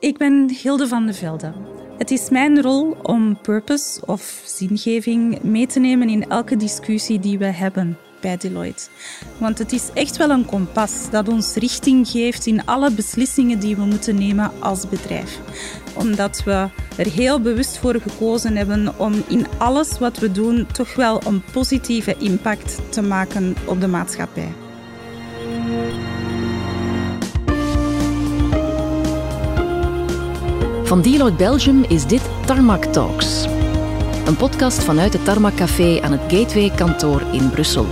Ik ben Hilde van de Velde. Het is mijn rol om purpose of zingeving mee te nemen in elke discussie die we hebben bij Deloitte. Want het is echt wel een kompas dat ons richting geeft in alle beslissingen die we moeten nemen als bedrijf. Omdat we er heel bewust voor gekozen hebben om in alles wat we doen toch wel een positieve impact te maken op de maatschappij. Van Deloitte Belgium is dit Tarmac Talks. Een podcast vanuit het Tarmac Café aan het Gateway-kantoor in Brussel.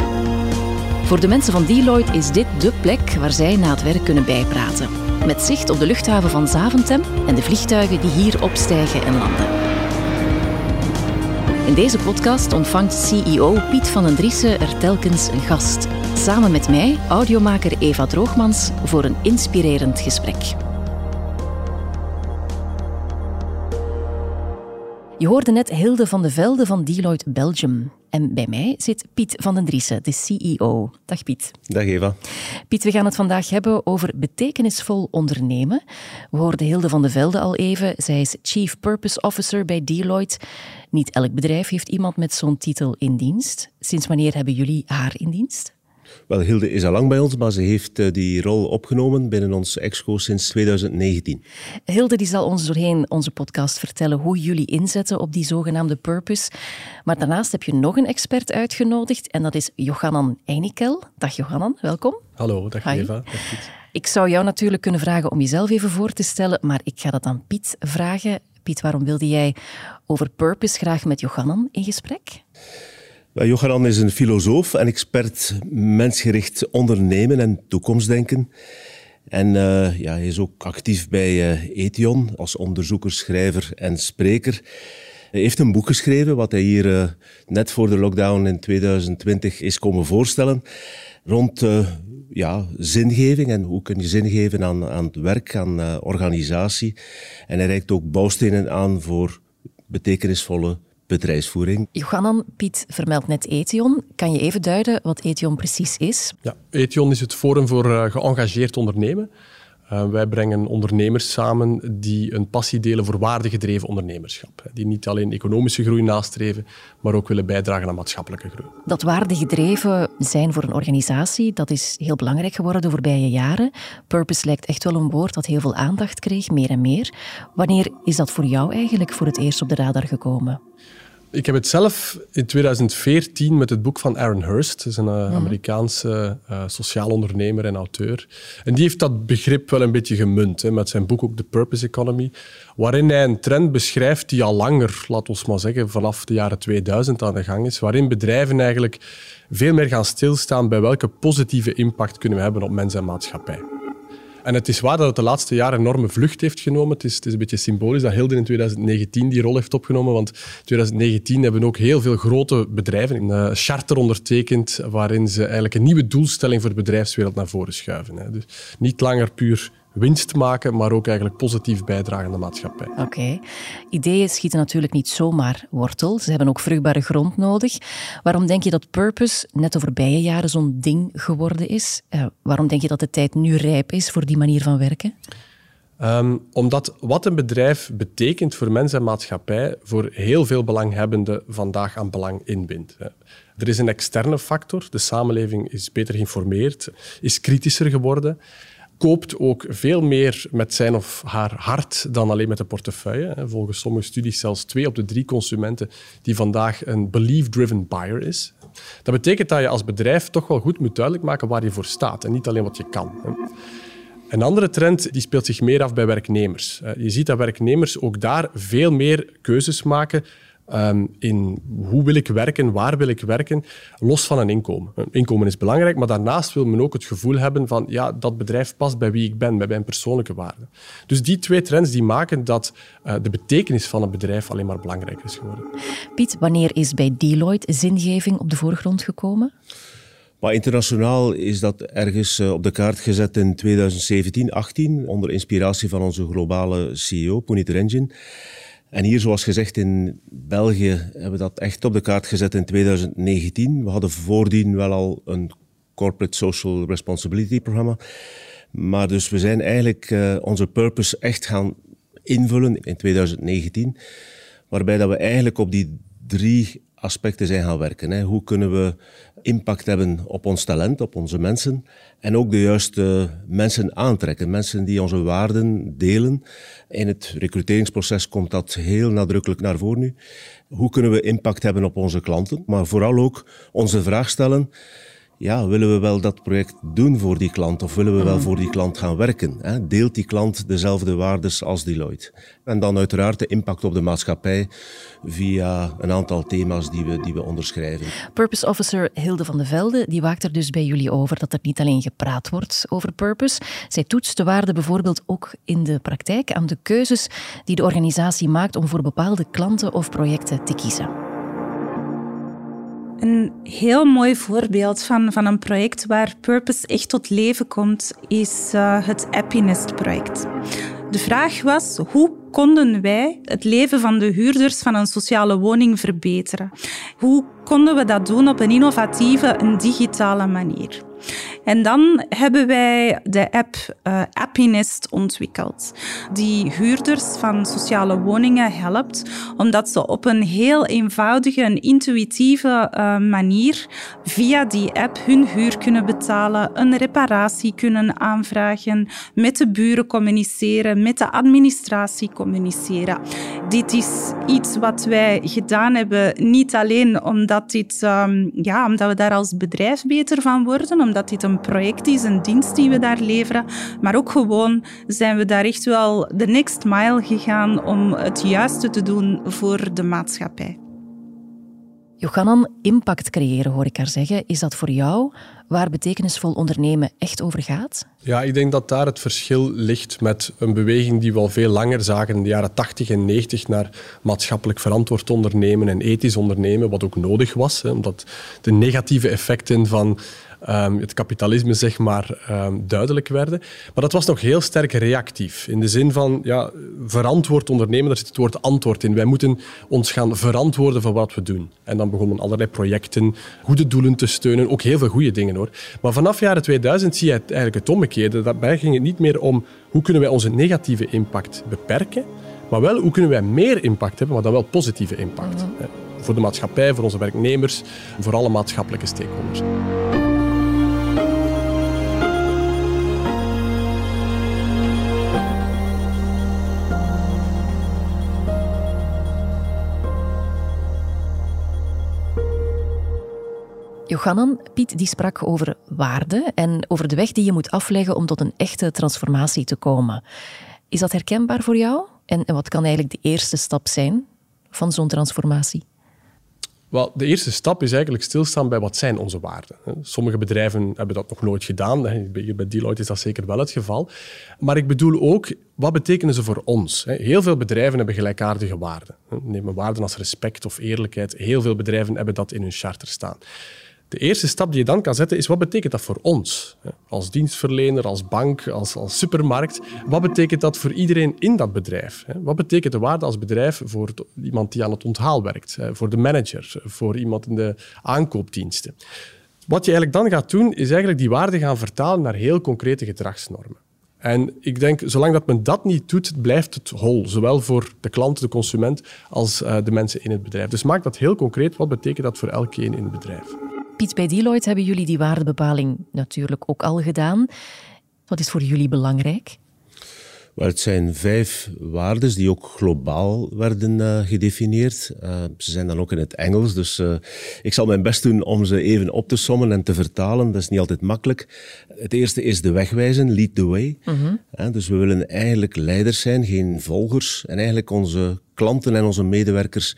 Voor de mensen van Deloitte is dit dé plek waar zij na het werk kunnen bijpraten. Met zicht op de luchthaven van Zaventem en de vliegtuigen die hier opstijgen en landen. In deze podcast ontvangt CEO Piet van den Driessen er telkens een gast. Samen met mij, audiomaker Eva Droogmans, voor een inspirerend gesprek. Je hoorde net Hilde van de Velde van Deloitte Belgium. En bij mij zit Piet van den Driessen, de CEO. Dag Piet. Dag Eva. Piet, we gaan het vandaag hebben over betekenisvol ondernemen. We hoorden Hilde van de Velde al even. Zij is Chief Purpose Officer bij Deloitte. Niet elk bedrijf heeft iemand met zo'n titel in dienst. Sinds wanneer hebben jullie haar in dienst? Wel, Hilde is al lang bij ons, maar ze heeft eh, die rol opgenomen binnen ons exco sinds 2019. Hilde die zal ons doorheen onze podcast vertellen hoe jullie inzetten op die zogenaamde purpose. Maar daarnaast heb je nog een expert uitgenodigd en dat is Johannan Einikel. Dag Johannan, welkom. Hallo, dag Hi. Eva. Dag Piet. Ik zou jou natuurlijk kunnen vragen om jezelf even voor te stellen, maar ik ga dat aan Piet vragen. Piet, waarom wilde jij over purpose graag met Johannan in gesprek? Wel, Johanan is een filosoof en expert mensgericht ondernemen en toekomstdenken. En eh, ja, hij is ook actief bij eh, Ethion als onderzoeker, schrijver en spreker. Hij heeft een boek geschreven, wat hij hier eh, net voor de lockdown in 2020 is komen voorstellen, rond eh, ja, zingeving en hoe kun je zin geven aan, aan het werk, aan eh, organisatie. En hij reikt ook bouwstenen aan voor betekenisvolle bedrijfsvoering. Johannan, Piet vermeldt net Ethion. Kan je even duiden wat Ethion precies is? Ja, Ethion is het Forum voor eh, Geëngageerd Ondernemen. Uh, wij brengen ondernemers samen die een passie delen voor waardegedreven ondernemerschap. Die niet alleen economische groei nastreven, maar ook willen bijdragen aan maatschappelijke groei. Dat waardegedreven zijn voor een organisatie, dat is heel belangrijk geworden de voorbije jaren. Purpose lijkt echt wel een woord dat heel veel aandacht kreeg, meer en meer. Wanneer is dat voor jou eigenlijk voor het eerst op de radar gekomen? Ik heb het zelf in 2014 met het boek van Aaron Hurst, dat is een uh, Amerikaanse uh, sociaal ondernemer en auteur. En die heeft dat begrip wel een beetje gemunt, hè, met zijn boek ook The Purpose Economy, waarin hij een trend beschrijft die al langer, laat ons maar zeggen, vanaf de jaren 2000 aan de gang is, waarin bedrijven eigenlijk veel meer gaan stilstaan bij welke positieve impact kunnen we hebben op mens en maatschappij. En het is waar dat het de laatste jaren een enorme vlucht heeft genomen. Het is, het is een beetje symbolisch dat Hilde in 2019 die rol heeft opgenomen. Want in 2019 hebben ook heel veel grote bedrijven een uh, charter ondertekend waarin ze eigenlijk een nieuwe doelstelling voor de bedrijfswereld naar voren schuiven. Dus niet langer puur winst maken, maar ook eigenlijk positief bijdragen aan de maatschappij. Oké. Okay. Ideeën schieten natuurlijk niet zomaar wortel. Ze hebben ook vruchtbare grond nodig. Waarom denk je dat purpose net de voorbije jaren zo'n ding geworden is? Uh, waarom denk je dat de tijd nu rijp is voor die manier van werken? Um, omdat wat een bedrijf betekent voor mens en maatschappij voor heel veel belanghebbenden vandaag aan belang inbindt. Er is een externe factor. De samenleving is beter geïnformeerd, is kritischer geworden koopt ook veel meer met zijn of haar hart dan alleen met de portefeuille. Volgens sommige studies zelfs twee op de drie consumenten die vandaag een belief-driven buyer is. Dat betekent dat je als bedrijf toch wel goed moet duidelijk maken waar je voor staat en niet alleen wat je kan. Een andere trend die speelt zich meer af bij werknemers. Je ziet dat werknemers ook daar veel meer keuzes maken Um, in hoe wil ik werken, waar wil ik werken, los van een inkomen. Een inkomen is belangrijk, maar daarnaast wil men ook het gevoel hebben van ja, dat bedrijf past bij wie ik ben, bij mijn persoonlijke waarden. Dus die twee trends die maken dat uh, de betekenis van een bedrijf alleen maar belangrijker is geworden. Piet, wanneer is bij Deloitte zingeving op de voorgrond gekomen? Maar internationaal is dat ergens op de kaart gezet in 2017, 18 onder inspiratie van onze globale CEO, Puneet Renjin. En hier, zoals gezegd, in België hebben we dat echt op de kaart gezet in 2019. We hadden voordien wel al een Corporate Social Responsibility programma. Maar dus we zijn eigenlijk uh, onze purpose echt gaan invullen in 2019, waarbij dat we eigenlijk op die drie aspecten zijn gaan werken. Hè. Hoe kunnen we impact hebben op ons talent, op onze mensen en ook de juiste mensen aantrekken, mensen die onze waarden delen. In het recruteringsproces komt dat heel nadrukkelijk naar voren nu. Hoe kunnen we impact hebben op onze klanten, maar vooral ook onze vraag stellen ja, willen we wel dat project doen voor die klant of willen we wel mm. voor die klant gaan werken? Hè? Deelt die klant dezelfde waardes als Deloitte? En dan uiteraard de impact op de maatschappij via een aantal thema's die we, die we onderschrijven. Purpose Officer Hilde van de Velde die waakt er dus bij jullie over dat er niet alleen gepraat wordt over purpose. Zij toetst de waarde bijvoorbeeld ook in de praktijk aan de keuzes die de organisatie maakt om voor bepaalde klanten of projecten te kiezen. Een heel mooi voorbeeld van, van een project waar Purpose echt tot leven komt, is uh, het Happiness-project. De vraag was, hoe konden wij het leven van de huurders van een sociale woning verbeteren? Hoe konden we dat doen op een innovatieve en digitale manier? En dan hebben wij de app uh, Appinest ontwikkeld, die huurders van sociale woningen helpt, omdat ze op een heel eenvoudige en intuïtieve uh, manier via die app hun huur kunnen betalen, een reparatie kunnen aanvragen, met de buren communiceren, met de administratie communiceren. Dit is iets wat wij gedaan hebben, niet alleen omdat, dit, um, ja, omdat we daar als bedrijf beter van worden, omdat dit een project is, een dienst die we daar leveren. Maar ook gewoon zijn we daar echt wel de next mile gegaan om het juiste te doen voor de maatschappij. Johannan, impact creëren hoor ik haar zeggen. Is dat voor jou waar betekenisvol ondernemen echt over gaat? Ja, ik denk dat daar het verschil ligt met een beweging die we al veel langer zagen in de jaren 80 en 90 naar maatschappelijk verantwoord ondernemen en ethisch ondernemen, wat ook nodig was, hè, omdat de negatieve effecten van um, het kapitalisme zeg maar, um, duidelijk werden. Maar dat was nog heel sterk reactief. In de zin van ja, verantwoord ondernemen, daar zit het woord antwoord in. Wij moeten ons gaan verantwoorden voor wat we doen. En dan begonnen allerlei projecten, goede doelen te steunen. Ook heel veel goede dingen hoor. Maar vanaf jaren 2000 zie je eigenlijk het omgekeerde. Daarbij ging het niet meer om hoe kunnen wij onze negatieve impact beperken. Maar wel, hoe kunnen wij meer impact hebben, maar dan wel positieve impact. Mhm. Voor de maatschappij, voor onze werknemers, voor alle maatschappelijke stakeholders. Johannan, Piet die sprak over waarde en over de weg die je moet afleggen om tot een echte transformatie te komen. Is dat herkenbaar voor jou? En, wat kan eigenlijk de eerste stap zijn van zo'n transformatie? Wel, de eerste stap is eigenlijk stilstaan bij wat zijn onze waarden. Sommige bedrijven hebben dat nog nooit gedaan. Hier bij Deloitte is dat zeker wel het geval. Maar ik bedoel ook, wat betekenen ze voor ons? Heel veel bedrijven hebben gelijkaardige waarden. Neem waarden als respect of eerlijkheid. Heel veel bedrijven hebben dat in hun charter staan. De eerste stap die je dan kan zetten is wat betekent dat voor ons? Als dienstverlener, als bank, als, als supermarkt. Wat betekent dat voor iedereen in dat bedrijf? Wat betekent de waarde als bedrijf voor iemand die aan het onthaal werkt, voor de manager, voor iemand in de aankoopdiensten? Wat je eigenlijk dan gaat doen, is eigenlijk die waarde gaan vertalen naar heel concrete gedragsnormen. En ik denk, zolang dat men dat niet doet, blijft het hol. Zowel voor de klant, de consument, als uh, de mensen in het bedrijf. Dus maak dat heel concreet. Wat betekent dat voor elkeen in het bedrijf? Piet, bij Deloitte hebben jullie die waardebepaling natuurlijk ook al gedaan. Wat is voor jullie belangrijk? Het zijn vijf waarden die ook globaal werden uh, gedefinieerd. Uh, ze zijn dan ook in het Engels, dus uh, ik zal mijn best doen om ze even op te sommen en te vertalen. Dat is niet altijd makkelijk. Het eerste is de wegwijzen, lead the way. -hmm. dus we willen eigenlijk leiders zijn, geen volgers. En eigenlijk onze klanten en onze medewerkers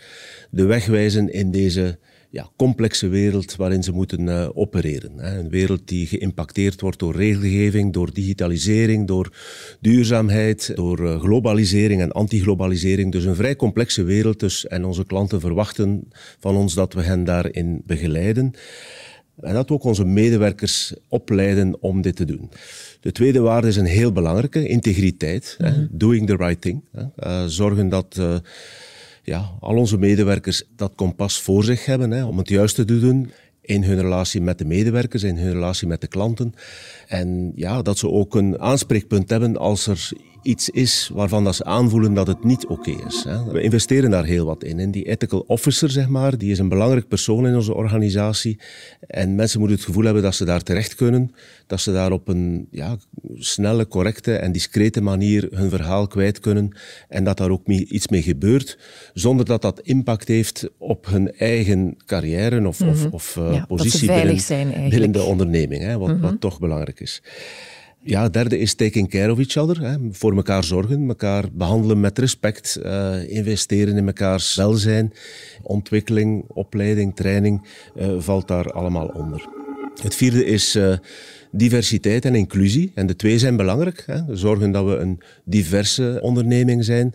de weg wijzen in deze ja, complexe wereld waarin ze moeten uh, opereren. Hè. Een wereld die geïmpacteerd wordt door regelgeving, door digitalisering, door duurzaamheid, door uh, globalisering en antiglobalisering. Dus een vrij complexe wereld. Dus, en onze klanten verwachten van ons dat we hen daarin begeleiden. En dat we ook onze medewerkers opleiden om dit te doen. De tweede waarde is een heel belangrijke, integriteit. Mm -hmm. hè. Mhm. Doing the right thing. Hè. Uh, zorgen dat ja, al onze medewerkers dat kompas voor zich hebben hè, om het juiste te doen in hun relatie met de medewerkers, in hun relatie met de klanten. En ja, dat ze ook een aanspreekpunt hebben als er iets is waarvan dat ze aanvoelen dat het niet oké is. Hè. We investeren daar heel wat in. En die ethical officer, zeg maar, die is een belangrijk persoon in onze organisatie. En mensen moeten het gevoel hebben dat ze daar terecht kunnen, dat ze daar op een ja, snelle, correcte en discrete manier hun verhaal kwijt kunnen en dat daar ook iets mee gebeurt, zonder dat dat impact heeft op hun eigen carrière of, of, mhm. of uh, positie binnen, binnen, de onderneming, hè, wat, wat mhm. toch belangrijk is. Ja, het derde is taking care of each other. Hè. Voor elkaar zorgen, elkaar behandelen met respect, uh, investeren in mekaars welzijn, ontwikkeling, opleiding, training, uh, valt daar allemaal onder. Het vierde is uh, diversiteit en inclusie. En de twee zijn belangrijk. Hè. Zorgen dat we een diverse onderneming zijn.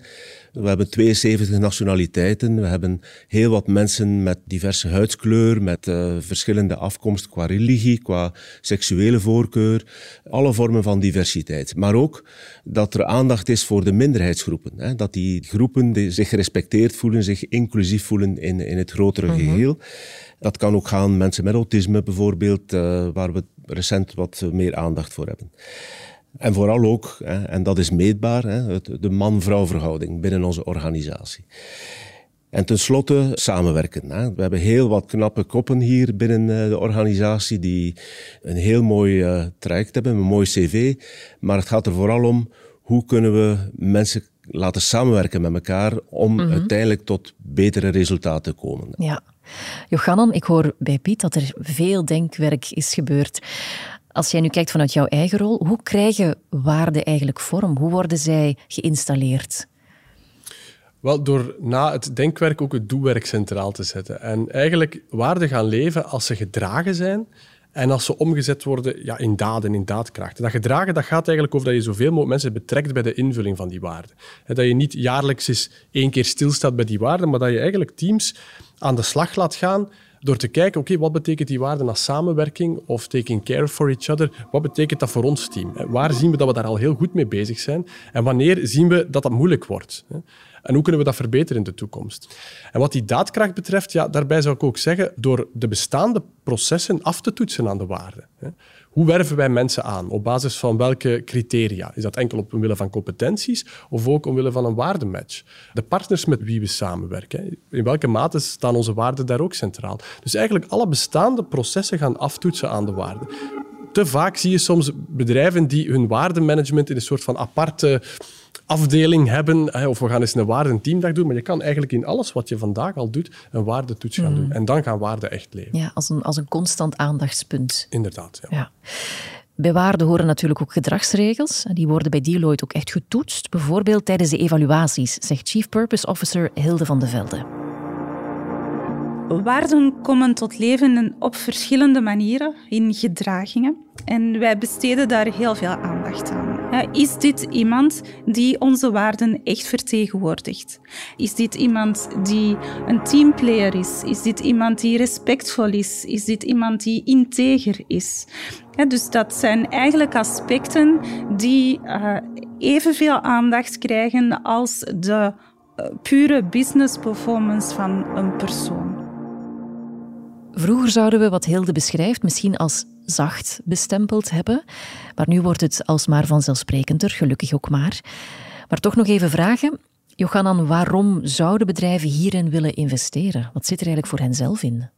We hebben 72 nationaliteiten. We hebben heel wat mensen met diverse huidskleur, met uh, verschillende afkomst qua religie, qua seksuele voorkeur. Alle vormen van diversiteit. Maar ook dat er aandacht is voor de minderheidsgroepen. Hè. Dat die groepen die zich gerespecteerd voelen, zich inclusief voelen in, in het grotere mhm. geheel. Dat kan ook gaan mensen met autisme bijvoorbeeld, uh, waar we recent wat meer aandacht voor hebben. En vooral ook, en dat is meetbaar, de man-vrouw verhouding binnen onze organisatie. En tenslotte samenwerken. We hebben heel wat knappe koppen hier binnen eh, de organisatie die een heel mooi uh, traject hebben, een mooi cv. Maar het gaat er vooral om hoe kunnen we mensen laten samenwerken met elkaar om mhm. uiteindelijk tot betere resultaten te komen. Ja. Johannan, ik hoor bij Piet dat er veel denkwerk is gebeurd. Als jij nu kijkt vanuit jouw eigen rol, hoe krijgen waarden eigenlijk vorm? Hoe worden zij geïnstalleerd? Wel, door na het denkwerk ook het doelwerk centraal te zetten. En eigenlijk waarden gaan leven als ze gedragen zijn en als ze omgezet worden ja, in daden, in daadkracht. dat gedragen dat gaat eigenlijk over dat je zoveel mogelijk mensen betrekt bij de invulling van die waarden. Dat je niet jaarlijks eens één keer stilstaat bij die waarden, maar dat je eigenlijk teams aan de slag laat gaan door te kijken, oké, wat betekent die waarde als samenwerking of taking care for each other? Wat betekent dat voor ons team? Waar zien we dat we daar al heel goed mee bezig zijn? En wanneer zien we dat dat moeilijk wordt? En hoe kunnen we dat verbeteren in de toekomst? En wat die daadkracht betreft, ja, daarbij zou ik ook zeggen, door de bestaande processen af te toetsen aan de waarde. Hoe werven wij mensen aan? Op basis van welke criteria? Is dat enkel op omwille van competenties of ook omwille van een waardematch? De partners met wie we samenwerken, in welke mate staan onze waarden daar ook centraal? Dus eigenlijk alle bestaande processen gaan aftoetsen aan de waarden. Te vaak zie je soms bedrijven die hun waardemanagement in een soort van aparte afdeling hebben, of we gaan eens een waardenteamdag doen, maar je kan eigenlijk in alles wat je vandaag al doet, een waardetoets gaan mm. doen. En dan gaan waarden echt leven. Ja, als een, als een constant aandachtspunt. Inderdaad, ja. ja. Bij waarden horen natuurlijk ook gedragsregels. Die worden bij Deloitte ook echt getoetst, bijvoorbeeld tijdens de evaluaties, zegt Chief Purpose Officer Hilde van de Velde. Waarden komen tot leven op verschillende manieren in gedragingen. En wij besteden daar heel veel aandacht aan. Is dit iemand die onze waarden echt vertegenwoordigt? Is dit iemand die een teamplayer is? Is dit iemand die respectvol is? Is dit iemand die integer is? dus dat zijn eigenlijk aspecten die uh, evenveel aandacht krijgen als de uh, pure business performance van een persoon. Vroeger zouden we wat Hilde beschrijft misschien als zacht bestempeld hebben, maar nu wordt het alsmaar vanzelfsprekender, gelukkig ook maar. Maar toch nog even vragen, Johanan, waarom zouden bedrijven hierin willen investeren? Wat zit er eigenlijk voor hen zelf in?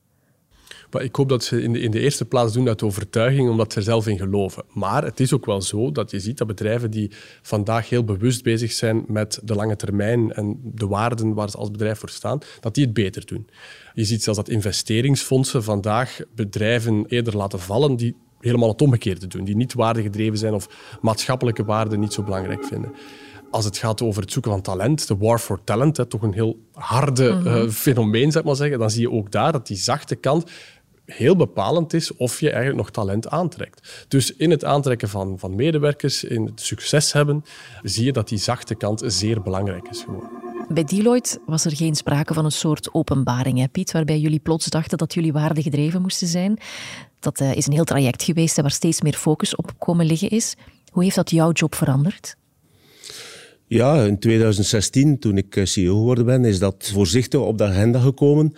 Maar ik hoop dat ze in de, in de eerste plaats doen uit overtuiging, omdat ze er zelf in geloven. Maar het is ook wel zo dat je ziet dat bedrijven die vandaag heel bewust bezig zijn met de lange termijn en de waarden waar ze als bedrijf voor staan, dat die het beter doen. Je ziet zelfs dat investeringsfondsen vandaag bedrijven eerder laten vallen die helemaal het omgekeerde doen, die niet waardegedreven zijn of maatschappelijke waarden niet zo belangrijk vinden als het gaat over het zoeken van talent, de war for talent, hè, toch een heel harde mhm. eh, fenomeen, ik maar zeggen, dan zie je ook daar dat die zachte kant heel bepalend is of je eigenlijk nog talent aantrekt. Dus in het aantrekken van, van medewerkers, in het succes hebben, zie je dat die zachte kant zeer belangrijk is geworden. Bij Deloitte was er geen sprake van een soort openbaring, hè, Piet, waarbij jullie plots dachten dat jullie waardegedreven moesten zijn. Dat uh, is een heel traject geweest waar steeds meer focus op komen liggen is. Hoe heeft dat jouw job veranderd? Ja, in 2016, toen ik eh, CEO geworden ben, is dat voorzichtig op de agenda gekomen.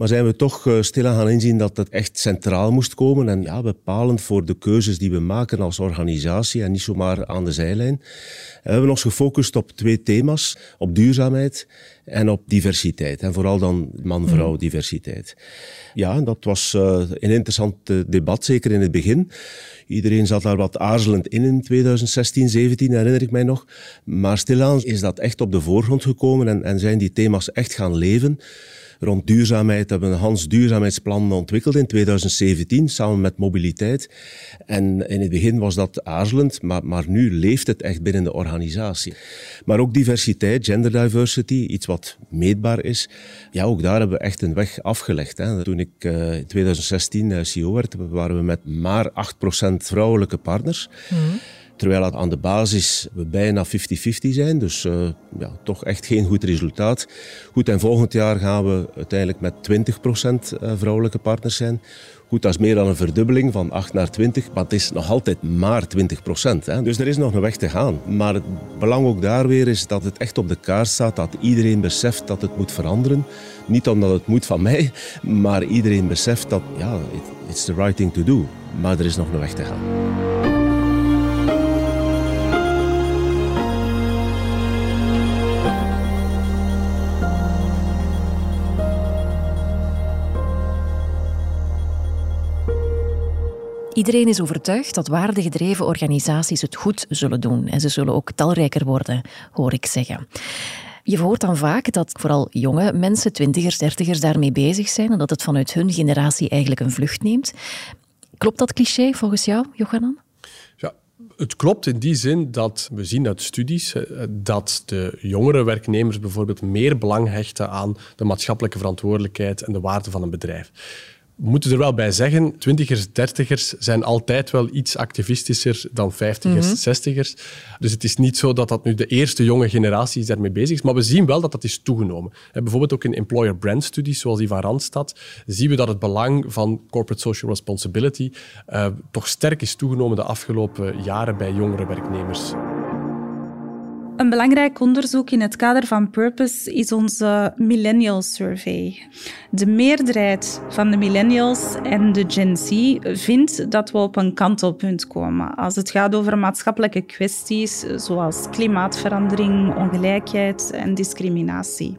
Maar zijn we toch uh, stilaan gaan inzien dat het echt centraal moest komen en ja, bepalend voor de keuzes die we maken als organisatie en niet zomaar aan de zijlijn. we hebben ons gefocust op twee thema's, op duurzaamheid en op diversiteit. En vooral dan man-vrouw diversiteit. Ja, dat was uh, een interessant debat, zeker in het begin. Iedereen zat daar wat aarzelend in in 2016, 17, herinner ik mij nog. Maar stilaan is dat echt op de voorgrond gekomen en, en zijn die thema's echt gaan leven rond duurzaamheid hebben we een Hans duurzaamheidsplan ontwikkeld in 2017 samen met mobiliteit. En in het begin was dat aarzelend, maar, maar nu leeft het echt binnen de organisatie. Maar ook diversiteit, gender diversity, iets wat meetbaar is. Ja, ook daar hebben we echt een weg afgelegd. Hè. Toen ik uh, in 2016 uh, CEO werd, waren we met maar 8% vrouwelijke partners. Mm Terwijl aan de basis we bijna 50-50 zijn, dus uh, ja, toch echt geen goed resultaat. Goed, en volgend jaar gaan we uiteindelijk met 20% eh, vrouwelijke partners zijn. Goed, dat is meer dan een verdubbeling van 8 naar 20, maar het is nog altijd maar 20 Hè. Dus er is nog een weg te gaan. Maar het belang ook daar weer is dat het echt op de kaart staat, dat iedereen beseft dat het moet veranderen. Niet omdat het moet van mij, maar iedereen beseft dat, ja, it's the right thing to do. Maar er is nog een weg te gaan. Iedereen is overtuigd dat waardegedreven organisaties het goed zullen doen. En ze zullen ook talrijker worden, hoor ik zeggen. Je hoort dan vaak dat vooral jonge mensen, twintigers, dertigers, daarmee bezig zijn en dat het vanuit hun generatie eigenlijk een vlucht neemt. Klopt dat cliché volgens jou, Johanan? Ja, het klopt in die zin dat we zien uit studies eh, dat de jongere werknemers bijvoorbeeld meer belang hechten aan de maatschappelijke verantwoordelijkheid en de waarde van een bedrijf. We moeten er wel bij zeggen, twintigers, dertigers zijn altijd wel iets activistischer dan vijftigers, mm zestigers. Dus het is niet zo dat dat nu de eerste jonge generatie is daarmee bezig is, maar we zien wel dat dat is toegenomen. En bijvoorbeeld ook in employer brand studies, zoals die van Randstad, zien we dat het belang van corporate social responsibility uh, toch sterk is toegenomen de afgelopen jaren bij jongere werknemers. Een belangrijk onderzoek in het kader van Purpose is onze Millennial Survey. De meerderheid van de millennials en de Gen Z vindt dat we op een kantelpunt komen als het gaat over maatschappelijke kwesties zoals klimaatverandering, ongelijkheid en discriminatie.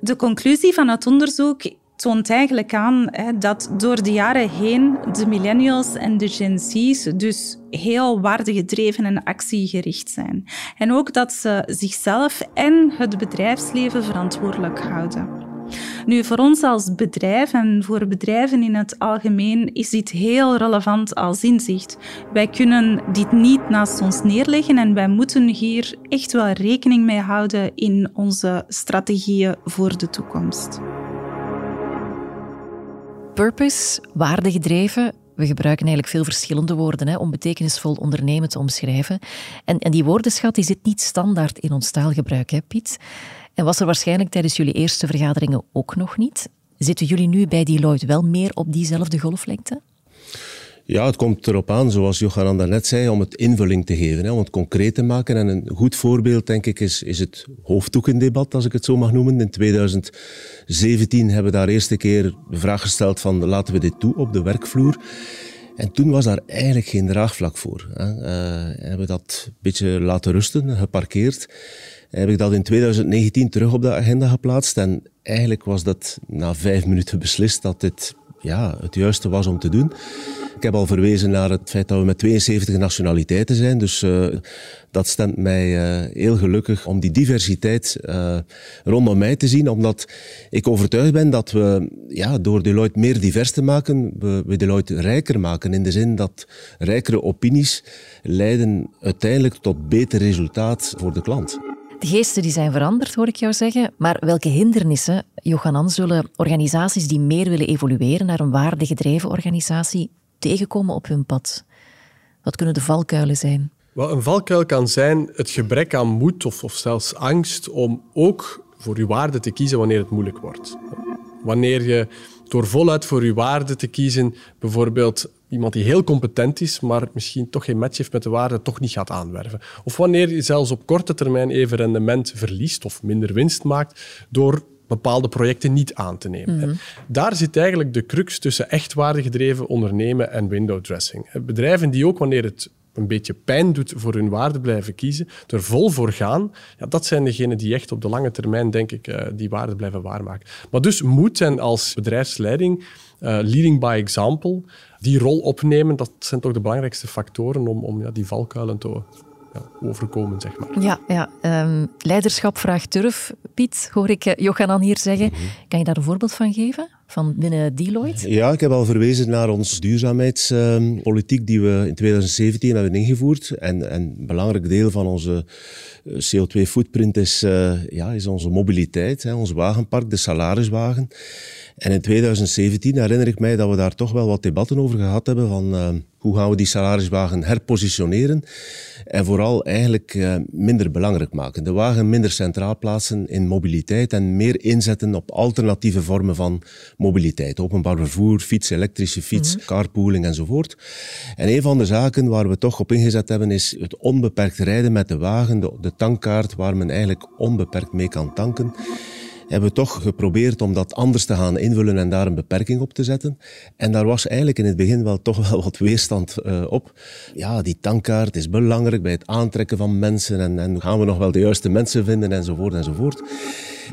De conclusie van het onderzoek toont eigenlijk aan hè, dat door de jaren heen de millennials en de Gen Z's dus heel waardegedreven en actiegericht zijn. En ook dat ze zichzelf en het bedrijfsleven verantwoordelijk houden. Nu, voor ons als bedrijf en voor bedrijven in het algemeen is dit heel relevant als inzicht. Wij kunnen dit niet naast ons neerleggen en wij moeten hier echt wel rekening mee houden in onze strategieën voor de toekomst. Purpose, waardegedreven. We gebruiken eigenlijk veel verschillende woorden hè, om betekenisvol ondernemen te omschrijven. En, en die woordenschat die zit niet standaard in ons taalgebruik, hè, Piet? En was er waarschijnlijk tijdens jullie eerste vergaderingen ook nog niet? Zitten jullie nu bij Deloitte wel meer op diezelfde golflengte? Ja, het komt erop aan, zoals Johan daarnet zei, om het invulling te geven, hè, om het concreet te maken. En een goed voorbeeld, denk ik, is, is het hoofddoekendebat, als ik het zo mag noemen. In 2017 hebben we daar eerste keer de vraag gesteld van laten we dit toe op de werkvloer. En toen was daar eigenlijk geen draagvlak voor. Hè. Uh, hebben we dat een beetje laten rusten, geparkeerd. Heb ik dat in 2019 terug op de agenda geplaatst. En eigenlijk was dat na vijf minuten beslist dat dit ja, het juiste was om te doen. Ik heb al verwezen naar het feit dat we met 72 nationaliteiten zijn. Dus uh, dat stemt mij uh, heel gelukkig om die diversiteit uh, rondom mij te zien. Omdat ik overtuigd ben dat we ja, door Deloitte meer divers te maken, we, we Deloitte rijker maken. In de zin dat rijkere opinies leiden uiteindelijk tot beter resultaat voor de klant. De geesten die zijn veranderd, hoor ik jou zeggen. Maar welke hindernissen, Johanan, zullen organisaties die meer willen evolueren naar een waardegedreven organisatie tegenkomen op hun pad? Wat kunnen de valkuilen zijn? Wel, een valkuil kan zijn het gebrek aan moed of, of zelfs angst om ook voor je waarde te kiezen wanneer het moeilijk wordt. Wanneer je door voluit voor je waarde te kiezen, bijvoorbeeld iemand die heel competent is, maar misschien toch geen match heeft met de waarde, toch niet gaat aanwerven. Of wanneer je zelfs op korte termijn even rendement verliest of minder winst maakt door bepaalde projecten niet aan te nemen. Daar zit eigenlijk de crux tussen echt waardegedreven ondernemen en window dressing. Bedrijven die ook wanneer het een beetje pijn doet voor hun waarde blijven kiezen, er vol voor gaan, ja, dat zijn degenen die echt op de lange termijn, denk ik, uh, die waarde blijven waarmaken. Maar dus moet en als bedrijfsleiding, uh, leading by example, die rol opnemen, dat zijn toch de belangrijkste factoren om, om ja, die valkuilen te overkomen, zeg maar. Ja, ja. Um, leiderschap vraagt durf. Piet, hoor ik uh, Johanan hier zeggen. Mm -hmm. Kan je daar een voorbeeld van geven? Van binnen Deloitte? Ja, ik heb al verwezen naar onze duurzaamheidspolitiek die we in 2017 hebben ingevoerd. En, en een belangrijk deel van onze eh, CO2-footprint is, uh, ja, is onze mobiliteit, hè, ons wagenpark, de salariswagen. En in 2017 herinner ik mij dat we daar toch wel wat debatten over gehad hebben van uh, hoe gaan we die salariswagen herpositioneren en vooral eigenlijk uh, minder belangrijk maken. De wagen minder centraal plaatsen in mobiliteit en meer inzetten op alternatieve vormen van mobiliteit. Openbaar vervoer, fiets, elektrische fiets, mm-hmm. carpooling enzovoort. En een van de zaken waar we toch op ingezet hebben is het onbeperkt rijden met de wagen, de, de tankkaart waar men eigenlijk onbeperkt mee kan tanken hebben we toch geprobeerd om dat anders te gaan invullen en daar een beperking op te zetten. En daar was eigenlijk in het begin wel toch wel wat weerstand uh, op. Ja, die tankkaart is belangrijk bij het aantrekken van mensen en, en gaan we nog wel de juiste mensen vinden enzovoort enzovoort.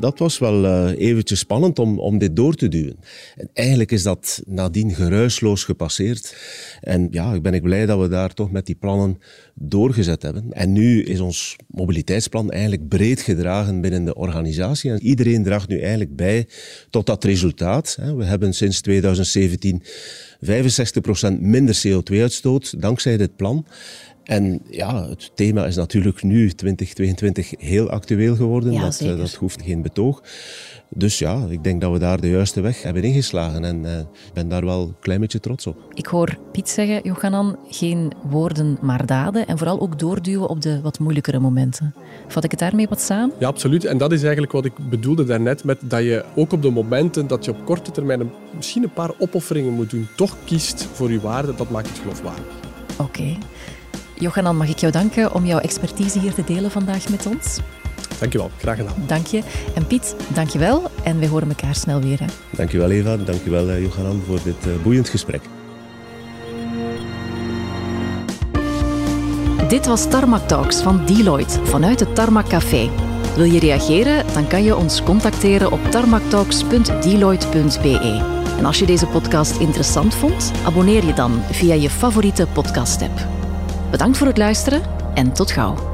Dat was wel uh, eventjes spannend om, om dit door te duwen. En eigenlijk is dat nadien geruisloos gepasseerd. En ja, ik ben ik blij dat we daar toch met die plannen doorgezet hebben. En nu is ons mobiliteitsplan eigenlijk breed gedragen binnen de organisatie. En iedereen draagt nu eigenlijk bij tot dat resultaat. We hebben sinds 2017 65% minder CO2-uitstoot dankzij dit plan. En ja, het thema is natuurlijk nu, 2022, heel actueel geworden. Ja, dat, uh, dat hoeft geen betoog. Dus ja, ik denk dat we daar de juiste weg hebben ingeslagen. En ik uh, ben daar wel een klein beetje trots op. Ik hoor Piet zeggen, Johanan, geen woorden maar daden. En vooral ook doorduwen op de wat moeilijkere momenten. Vat ik het daarmee wat samen? Ja, absoluut. En dat is eigenlijk wat ik bedoelde daarnet. Met dat je ook op de momenten dat je op korte termijn een, misschien een paar opofferingen moet doen, toch kiest voor je waarde. Dat maakt het geloofwaardig. Oké. Okay. Johanan, mag ik jou danken om jouw expertise hier te delen vandaag met ons. Dankjewel, graag gedaan. Dank je. En Piet, dankjewel. En we horen elkaar snel weer. Hè. Dankjewel Eva, dankjewel uh, Johanan voor dit uh, boeiend gesprek. Dit was Tarmac Talks van Deloitte vanuit het Tarmac Café. Wil je reageren? Dan kan je ons contacteren op tarmactalks.deloitte.be. En als je deze podcast interessant vond, abonneer je dan via je favoriete podcast-app. Bedankt voor het luisteren en tot gauw.